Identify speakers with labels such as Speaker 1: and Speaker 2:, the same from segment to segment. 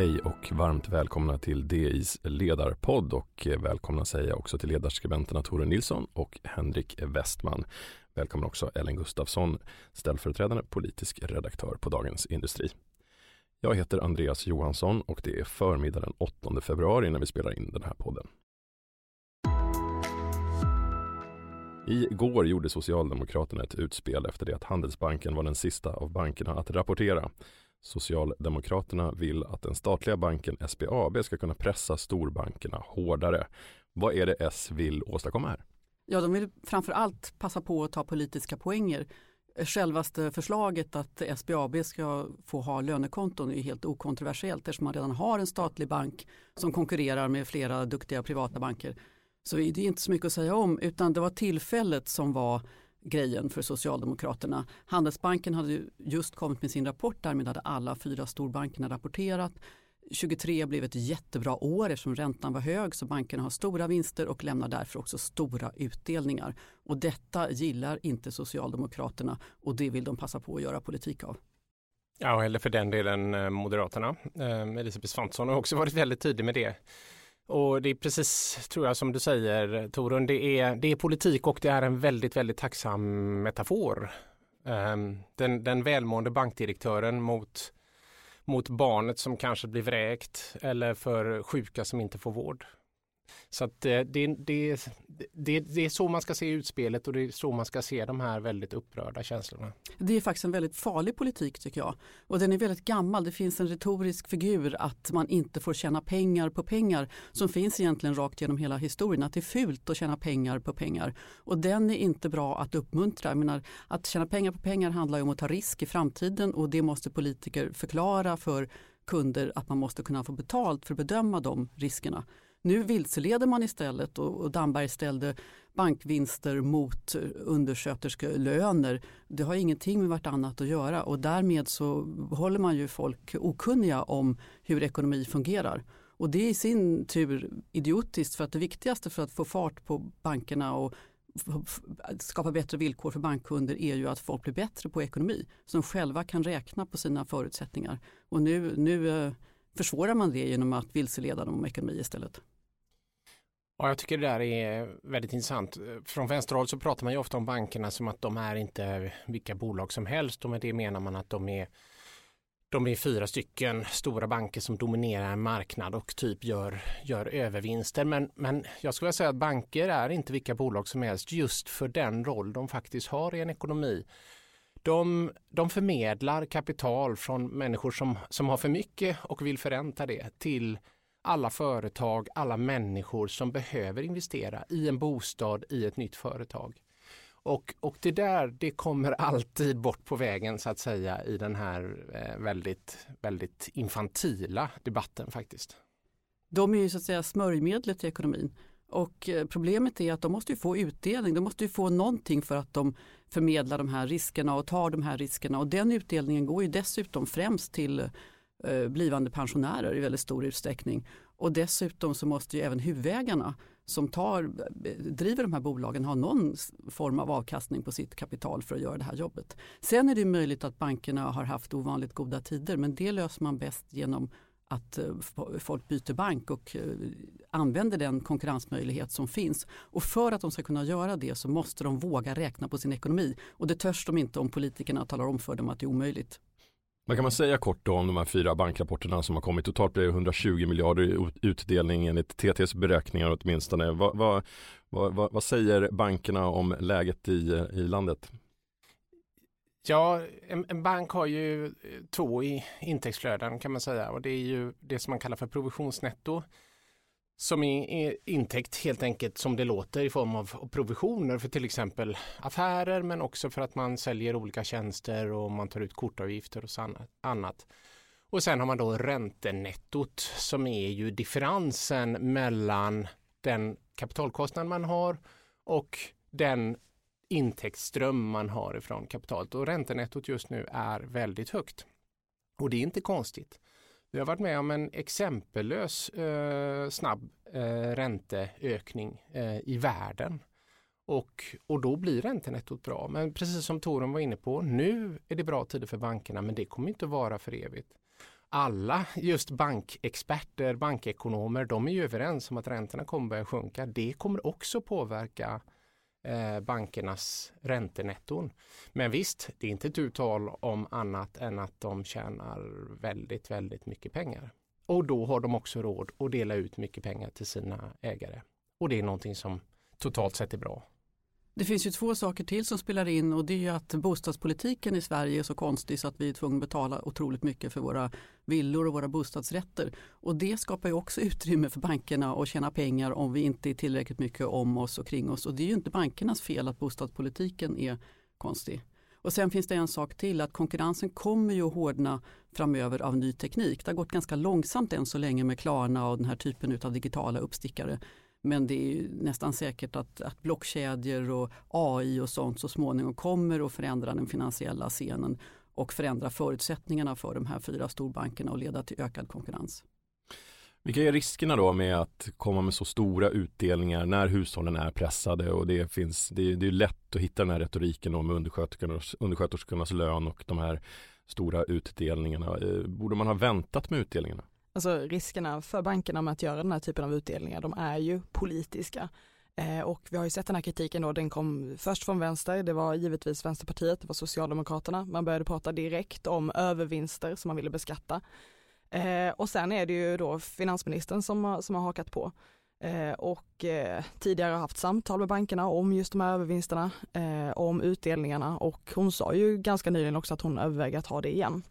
Speaker 1: Hej och varmt välkomna till DIs ledarpodd och välkomna säger jag också till ledarskribenterna Tore Nilsson och Henrik Westman. Välkommen också Ellen Gustafsson, ställföreträdande politisk redaktör på Dagens Industri. Jag heter Andreas Johansson och det är förmiddagen den 8 februari när vi spelar in den här podden. Igår gjorde Socialdemokraterna ett utspel efter det att Handelsbanken var den sista av bankerna att rapportera. Socialdemokraterna vill att den statliga banken SBAB ska kunna pressa storbankerna hårdare. Vad är det S vill åstadkomma här?
Speaker 2: Ja, de vill framför allt passa på att ta politiska poänger. Självaste förslaget att SBAB ska få ha lönekonton är helt okontroversiellt eftersom man redan har en statlig bank som konkurrerar med flera duktiga privata banker. Så det är inte så mycket att säga om utan det var tillfället som var grejen för Socialdemokraterna. Handelsbanken hade just kommit med sin rapport, därmed hade alla fyra storbankerna rapporterat. 23 blev ett jättebra år eftersom räntan var hög så bankerna har stora vinster och lämnar därför också stora utdelningar. Och detta gillar inte Socialdemokraterna och det vill de passa på att göra politik av.
Speaker 3: Ja, eller för den delen eh, Moderaterna. Eh, Elisabeth Svantesson har också varit väldigt tydlig med det. Och det är precis, tror jag, som du säger Torun, det är, det är politik och det är en väldigt, väldigt tacksam metafor. Ehm, den, den välmående bankdirektören mot, mot barnet som kanske blir vräkt eller för sjuka som inte får vård. Så att eh, det, det, det, det, är så man ska se utspelet och det är så man ska se de här väldigt upprörda känslorna.
Speaker 2: Det är faktiskt en väldigt farlig politik tycker jag. Och den är väldigt gammal. Det finns en retorisk figur att man inte får tjäna pengar på pengar som finns egentligen rakt genom hela historien. Att det är fult att tjäna pengar på pengar. Och den är inte bra att uppmuntra. Jag menar, att tjäna pengar på pengar handlar om att ta risk i framtiden och det måste politiker förklara för kunder att man måste kunna få betalt för att bedöma de riskerna. Nu vilseleder man istället och, och Damberg ställde bankvinster mot undersköterskelöner. Det har ingenting med vartannat att göra och därmed så håller man ju folk okunniga om hur ekonomi fungerar. Och det är i sin tur idiotiskt för att det viktigaste för att få fart på bankerna och skapa bättre villkor för bankkunder är ju att folk blir bättre på ekonomi. Så de själva kan räkna på sina förutsättningar. Och nu, nu eh, försvårar man det genom att vilseleda dem om ekonomi istället.
Speaker 3: Ja, jag tycker det där är väldigt intressant. Från vänsterhåll så pratar man ju ofta om bankerna som att de är inte vilka bolag som helst och med det menar man att de är de är fyra stycken stora banker som dominerar en marknad och typ gör, gör övervinster. Men, men jag skulle säga att banker är inte vilka bolag som helst just för den roll de faktiskt har i en ekonomi. De, de förmedlar kapital från människor som, som har för mycket och vill förränta det till alla företag, alla människor som behöver investera i en bostad, i ett nytt företag. Och, och det där, det kommer alltid bort på vägen så att säga i den här eh, väldigt, väldigt infantila debatten faktiskt.
Speaker 2: De är ju så att säga smörjmedlet i ekonomin. Och eh, problemet är att de måste få utdelning, de måste få någonting för att de förmedlar de här riskerna och tar de här riskerna. Och den utdelningen går ju dessutom främst till Eh, blivande pensionärer i väldigt stor utsträckning. Och dessutom så måste ju även huvudägarna som tar, driver de här bolagen ha någon form av avkastning på sitt kapital för att göra det här jobbet. Sen är det möjligt att bankerna har haft ovanligt goda tider men det löser man bäst genom att eh, folk byter bank och eh, använder den konkurrensmöjlighet som finns. Och för att de ska kunna göra det så måste de våga räkna på sin ekonomi. Och det törs de inte om politikerna talar om för dem att det är omöjligt.
Speaker 1: Vad kan man säga kort då om de här fyra bankrapporterna som har kommit? Totalt blir det 120 miljarder i utdelning enligt TTs beräkningar åtminstone. Vad, vad, vad, vad säger bankerna om läget i, i landet?
Speaker 3: Ja, en, en, bank har ju eh, två i intäktsflöden kan man säga och det är ju det som man kallar för provisionsnetto som är intäkt helt enkelt som det låter i form av provisioner för till exempel affärer men också för att man säljer olika tjänster och man tar ut kortavgifter och annat. Och sen har man då räntenettot som är ju differensen mellan den kapitalkostnad man har och den intäktsström man har ifrån kapitalet. Och räntenettot just nu är väldigt högt. Och det är inte konstigt. Vi har varit med om en exempellös eh, snabb eh, ränteökning eh, i världen. Och, och då blir räntenettot bra. Men precis som Torun var inne på, nu är det bra tider för bankerna men det kommer inte att vara för evigt. alla just bankexperter, bankekonomer, de är ju överens om att räntorna kommer börja sjunka. Det kommer också påverka eh, bankernas räntenetton. Men visst, det är inte tu tal om annat än att de tjänar väldigt, väldigt mycket pengar. Och då har de också råd att dela ut mycket pengar till sina ägare. Och det är någonting som totalt sett är bra.
Speaker 2: Det finns ju två saker till som spelar in och det är ju att bostadspolitiken i Sverige är så konstig så att vi är tvungna att betala otroligt mycket för våra villor och våra bostadsrätter. Och det skapar ju också utrymme för bankerna att tjäna pengar om vi inte är tillräckligt mycket om oss och kring oss. Och det är ju inte bankernas fel att bostadspolitiken är konstig. Och sen finns det en sak till att konkurrensen kommer ju att hårdna framöver av ny teknik. Det har gått ganska långsamt än så länge med Klarna och den här typen av digitala uppstickare. Men det är nästan säkert att, att blockkedjor och AI och sånt så småningom kommer att förändra den finansiella scenen och förändra förutsättningarna för de här fyra storbankerna och leda till ökad konkurrens.
Speaker 1: Vilka är riskerna då med att komma med så stora utdelningar när hushållen är pressade och det finns, det är, det är lätt att hitta den här retoriken om undersköterskornas, undersköterskornas lön och de här stora utdelningarna. Eh, borde man ha väntat med utdelningarna?
Speaker 4: Alltså riskerna för bankerna med att göra den här typen av utdelningar, de är ju politiska. Eh, och vi har ju sett den här kritiken då, den kom först från vänster, det var givetvis Vänsterpartiet, det var Socialdemokraterna. Man började prata direkt om övervinster som man ville beskatta. Eh, och sen är det ju då finansministern som har, som har hakat på. Eh, och eh, tidigare har haft samtal med bankerna om just de här övervinsterna, eh, om utdelningarna och hon sa ju ganska nyligen också att hon överväger att ha det igen.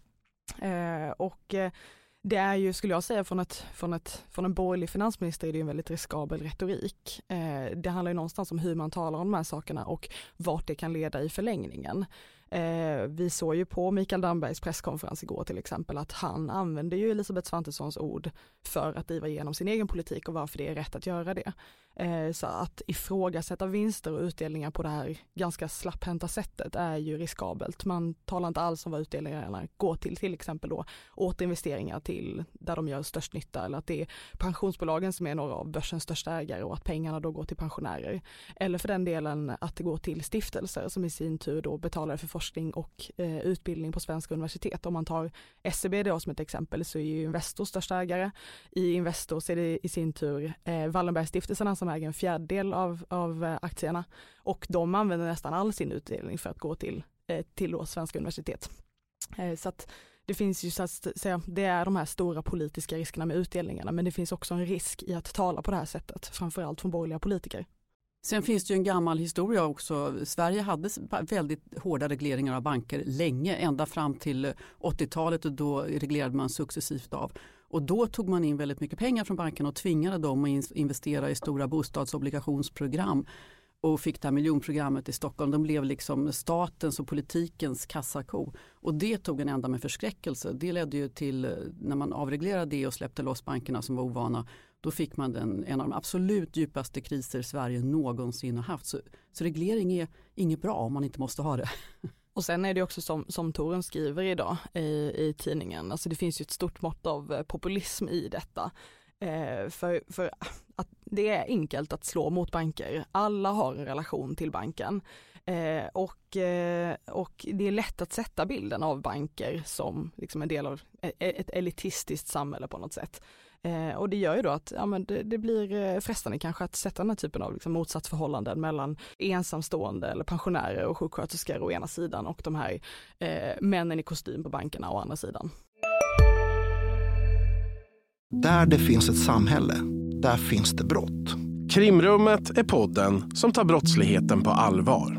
Speaker 4: Eh, och eh, det är ju, skulle jag säga, från, ett, från, ett, från en borgerlig finansminister är det en väldigt riskabel retorik. Eh, det handlar ju någonstans om hur man talar om de här sakerna och vart det kan leda i förlängningen. Eh, vi såg ju på Mikael Dambergs presskonferens igår till exempel att han använde ju Elisabeth Svantessons ord för att driva igenom sin egen politik och varför det är rätt att göra det. Eh, så att ifrågasätta vinster och utdelningar på det här ganska slapphänta sättet är ju riskabelt. Man talar inte alls om vad utdelningarna går till, till exempel då återinvesteringar till där de gör störst nytta eller att det är pensionsbolagen som är några av börsens största ägare och att pengarna då går till pensionärer. Eller för den delen att det går till stiftelser som i sin tur då betalar för forskning och eh, utbildning på svenska universitet. Om man tar SEB då som ett exempel så är ju Investor största ägare. I Investor så är det i sin tur eh, Wallenbergstiftelserna som äger en fjärdedel av, av eh, aktierna och de använder nästan all sin utdelning för att gå till, eh, till då svenska universitet. Eh, så att det finns ju så att säga, det är de här stora politiska riskerna med utdelningarna men det finns också en risk i att tala på det här sättet, framförallt från borgerliga politiker.
Speaker 2: Sen finns det ju en gammal historia också. Sverige hade väldigt hårda regleringar av banker länge, ända fram till 80-talet och då reglerade man successivt av. Och då tog man in väldigt mycket pengar från bankerna och tvingade dem att investera i stora bostadsobligationsprogram och fick det här miljonprogrammet i Stockholm. De blev liksom statens och politikens kassako. Och det tog en ända med förskräckelse. Det ledde ju till, eh, när man avreglerade det och släppte loss bankerna som var ovana, då fick man den, en av de absolut djupaste kriser Sverige någonsin har haft. Så, så reglering är inget bra om man inte måste ha det.
Speaker 4: Och sen är det också som, som Torun skriver idag i, i tidningen, alltså det finns ju ett stort mått av eh, populism i detta. Eh, för, för att det är enkelt att slå mot banker. Alla har en relation till banken. Eh, och, eh, och det är lätt att sätta bilden av banker som liksom en del av eh, ett elitistiskt samhälle på något sätt. Eh, och det gör ju då att ja, men det, det, blir eh, frestande kanske att sätta den här typen av liksom, motsatsförhållanden mellan ensamstående eller pensionärer och sjuksköterskor å ena sidan och de här eh, männen i kostym på bankerna å andra sidan.
Speaker 5: Där det finns ett samhälle, där finns det brott.
Speaker 6: Krimrummet är podden som tar brottsligheten på allvar.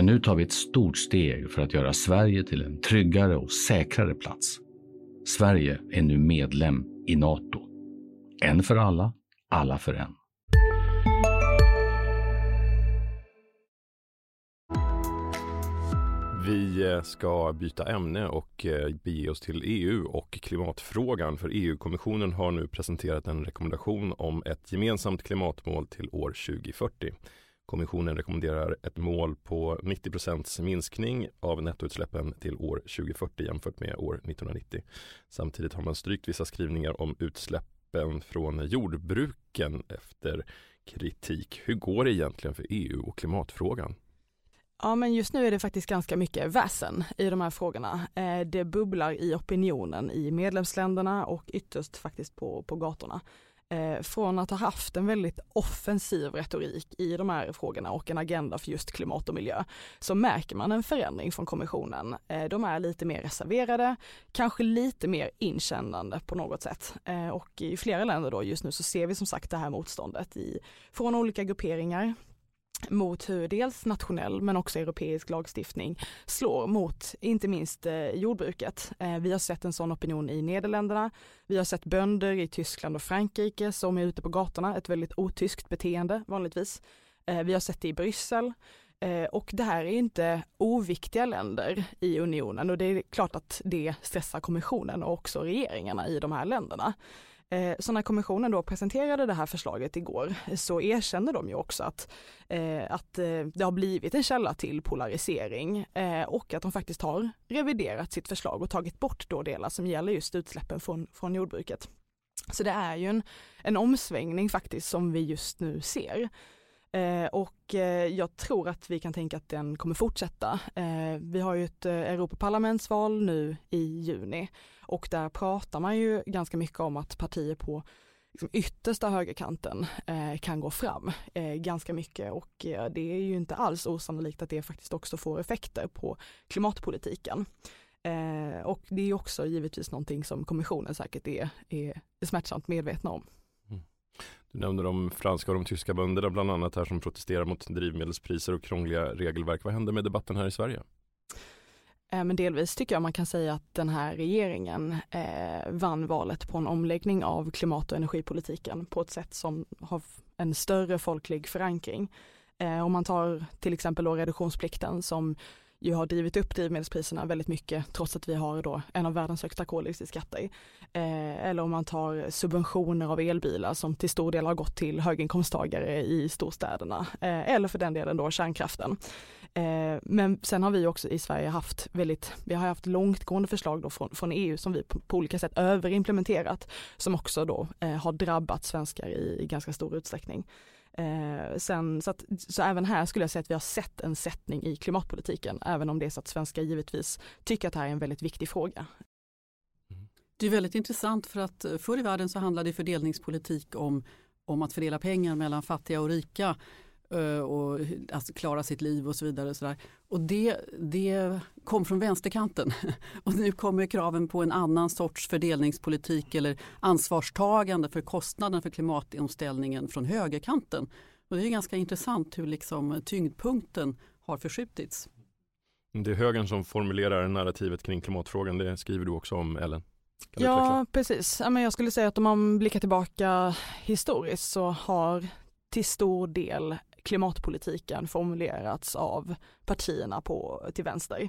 Speaker 7: Men nu tar vi ett stort steg för att göra Sverige till en tryggare och säkrare plats. Sverige är nu medlem i Nato. En för alla, alla för en.
Speaker 1: Vi eh, ska byta ämne och eh, bege oss till EU och klimatfrågan. För EU-kommissionen har nu presenterat en rekommendation om ett gemensamt klimatmål till år 2040. Kommissionen rekommenderar ett mål på 90 procents minskning av nettoutsläppen till år 2040 jämfört med år 1990. Samtidigt har man strykt vissa skrivningar om utsläppen från jordbruken efter kritik. Hur går det egentligen för EU och klimatfrågan?
Speaker 4: Ja men just nu är det faktiskt ganska mycket väsen i de här frågorna. Eh, det bubblar i opinionen i medlemsländerna och ytterst faktiskt på, på gatorna. Eh, från att ha haft en väldigt offensiv retorik i de här frågorna och en agenda för just klimat och miljö så märker man en förändring från kommissionen. Eh, de är lite mer reserverade, kanske lite mer inkännande på något sätt. Eh, och i flera länder då just nu så ser vi som sagt det här motståndet i, från olika grupperingar mot hur dels nationell men också europeisk lagstiftning slår mot inte minst eh, jordbruket. Eh, vi har sett en sån opinion i Nederländerna. Vi har sett bönder i Tyskland och Frankrike som är ute på gatorna, ett väldigt otyskt beteende vanligtvis. Eh, vi har sett det i Bryssel. Eh, och det här är inte oviktiga länder i unionen och det är klart att det stressar kommissionen och också regeringarna i de här länderna. Eh, så när kommissionen då presenterade det här förslaget igår så erkände de ju också att, eh, att det har blivit en källa till polarisering och att de faktiskt har reviderat sitt förslag och tagit bort då delar som gäller just utsläppen från, från jordbruket. Så det är ju en, en omsvängning faktiskt som vi just nu ser. Eh, och eh, jag tror att vi kan tänka att den kommer fortsätta. Eh, vi har ju ett eh, Europaparlamentsval nu i juni och där pratar man ju ganska mycket om att partier på liksom, yttersta högerkanten eh, kan gå fram eh, ganska mycket och det är ju inte alls osannolikt att det faktiskt också får effekter på klimatpolitiken. och det är också givetvis någonting som kommissionen säkert är, är smärtsamt medvetna om.
Speaker 1: Du nämnde de franska och de tyska bönderna bland annat här som protesterar mot drivmedelspriser och krångliga regelverk. Vad händer med debatten här i Sverige?
Speaker 4: Eh, men delvis tycker jag man kan säga att den här regeringen eh, vann valet på en omläggning av klimat och energipolitiken på ett sätt som har en större folklig förankring. Eh, om man tar till exempel då reduktionsplikten som ju har drivit upp drivmedelspriserna väldigt mycket trots att vi har då en av världens högsta koldioxidskatter. Eh, eller om man tar subventioner av elbilar som till stor del har gått till höginkomsttagare i storstäderna. Eh, eller för den delen då kärnkraften. Eh, men sen har vi också i Sverige haft väldigt, vi har haft långtgående förslag då från, från EU som vi på, på, olika sätt överimplementerat som också då eh, har drabbat svenskar i, i ganska stor utsträckning. Eh, sen, så, att, så även här skulle jag säga att vi har sett en sättning i klimatpolitiken, även om det är så att svenskar givetvis tycker att det här är en väldigt viktig fråga.
Speaker 2: Det är väldigt intressant för att eh, förr i världen så handlade fördelningspolitik om, om att fördela pengar mellan fattiga och rika och alltså klara sitt liv och så vidare. Och, så där. och det, det kom från vänsterkanten och nu kommer kraven på en annan sorts fördelningspolitik eller ansvarstagande för kostnaden för klimatomställningen från högerkanten. Och det är ganska intressant hur liksom tyngdpunkten har förskjutits.
Speaker 1: Det är högern som formulerar narrativet kring klimatfrågan, det skriver du också om Ellen.
Speaker 4: ja, precis. jag skulle säga att om man blickar tillbaka historiskt så har till stor del klimatpolitiken formulerats av partierna på, till vänster.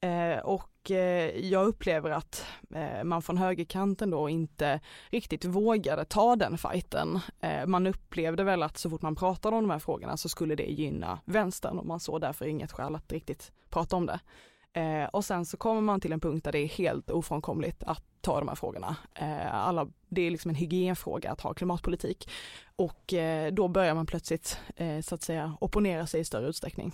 Speaker 4: Eh, och eh, jag upplever att eh, man från högerkanten då inte riktigt vågade ta den fighten. Eh, man upplevde väl att så fort man pratade om de här frågorna så skulle det gynna vänstern och man såg därför inget skäl att riktigt prata om det. Eh, och sen så kommer man till en punkt där det är helt ofrånkomligt att ta de här frågorna. Eh, alla, det är liksom en hygienfråga att ha klimatpolitik och eh, då börjar man plötsligt eh, så att säga opponera sig i större utsträckning.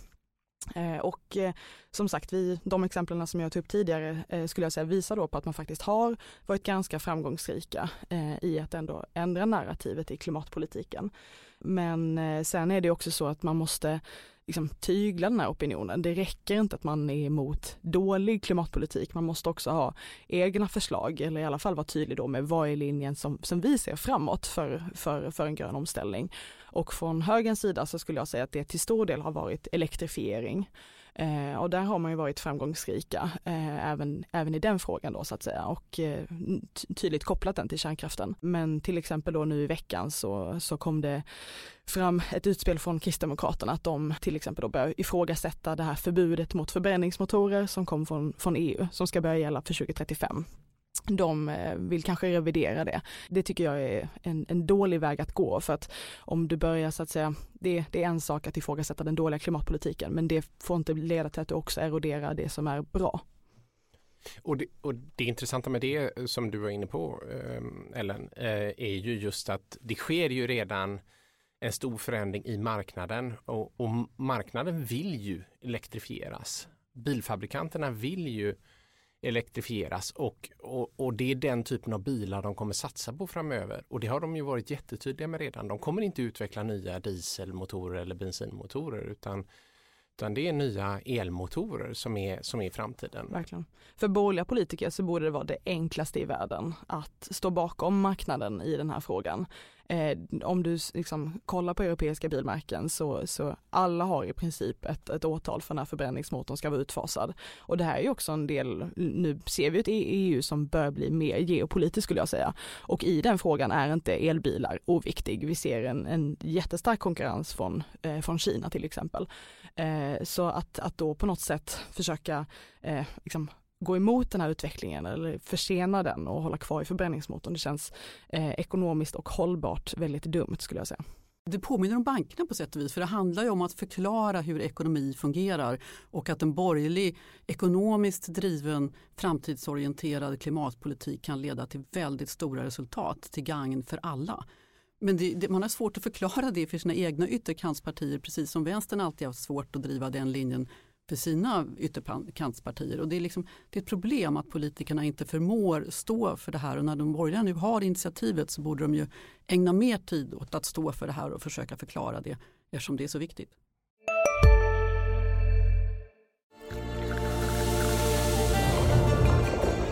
Speaker 4: Eh, och eh, som sagt, vi, de exemplen som jag tog upp tidigare eh, skulle jag säga visar då på att man faktiskt har varit ganska framgångsrika eh, i att ändå ändra narrativet i klimatpolitiken. Men eh, sen är det också så att man måste liksom tygla den här opinionen. Det räcker inte att man är emot dålig klimatpolitik, man måste också ha egna förslag eller i alla fall vara tydlig då med vad är linjen som, som vi ser framåt för, för, för en grön omställning. Och från högerns sida så skulle jag säga att det till stor del har varit elektrifiering. Eh, och där har man ju varit framgångsrika eh, även, även i den frågan då så att säga och eh, tydligt kopplat den till kärnkraften. Men till exempel då nu i veckan så, så kom det fram ett utspel från Kristdemokraterna att de till exempel då börjar ifrågasätta det här förbudet mot förbränningsmotorer som kom från, från EU som ska börja gälla för 2035 de eh, vill kanske revidera det. Det tycker jag är en, en, dålig väg att gå för att om du börjar så att säga, det, det är en sak att ifrågasätta den dåliga klimatpolitiken men det får inte leda till att du också eroderar det som är bra.
Speaker 3: Och det, och det intressanta med det eh, som du var inne på ehm, Ellen eh, är ju just att det sker ju redan en stor förändring i marknaden och, och marknaden vill ju elektrifieras. Bilfabrikanterna vill ju elektrifieras och, och, och, det är den typen av bilar de kommer satsa på framöver. Och det har de ju varit jättetydliga med redan. De kommer inte utveckla nya dieselmotorer eller bensinmotorer utan, utan det är nya elmotorer som är, som är framtiden.
Speaker 4: Verkligen. För borgerliga politiker så borde det vara det enklaste i världen att stå bakom marknaden i den här frågan. Eh, om du liksom kollar på europeiska bilmärken så, så alla har i princip ett, ett årtal för när förbränningsmotorn ska vara utfasad. Och det här är ju också en del, nu ser vi ett EU som bör bli mer geopolitiskt skulle jag säga. Och i den frågan är inte elbilar oviktig. Vi ser en, en jättestark konkurrens från, eh, från Kina till exempel. Eh, så att, att då på något sätt försöka eh, liksom gå emot den här utvecklingen eller försena den och hålla kvar i förbränningsmotorn. Det känns eh, ekonomiskt och hållbart väldigt dumt skulle jag säga.
Speaker 2: Det påminner om bankerna på sätt och vis för det handlar ju om att förklara hur ekonomi fungerar och att en borgerlig ekonomiskt driven framtidsorienterad klimatpolitik kan leda till väldigt stora resultat till gagn för alla. Men det, det, man har svårt att förklara det för sina egna ytterkantspartier precis som vänstern alltid har svårt att driva den linjen för sina ytterkantspartier. Och det, är liksom, det är ett problem att politikerna inte förmår stå för det här och när de borgerliga nu har initiativet så borde de ju ägna mer tid åt att stå för det här och försöka förklara det eftersom det är så viktigt.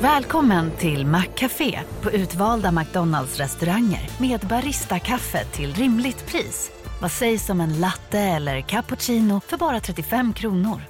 Speaker 8: Välkommen till Maccafé på utvalda McDonalds restauranger med Baristakaffe till rimligt pris. Vad sägs om en latte eller cappuccino för bara 35 kronor?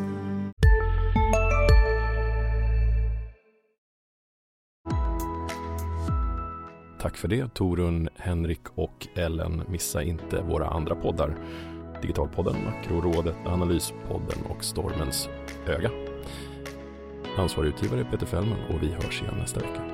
Speaker 1: Tack för det Torun, Henrik och Ellen. Missa inte våra andra poddar. Digitalpodden, Makrorådet, Analyspodden och Stormens öga. Ansvarig utgivare Peter Fällman och vi hörs igen nästa vecka.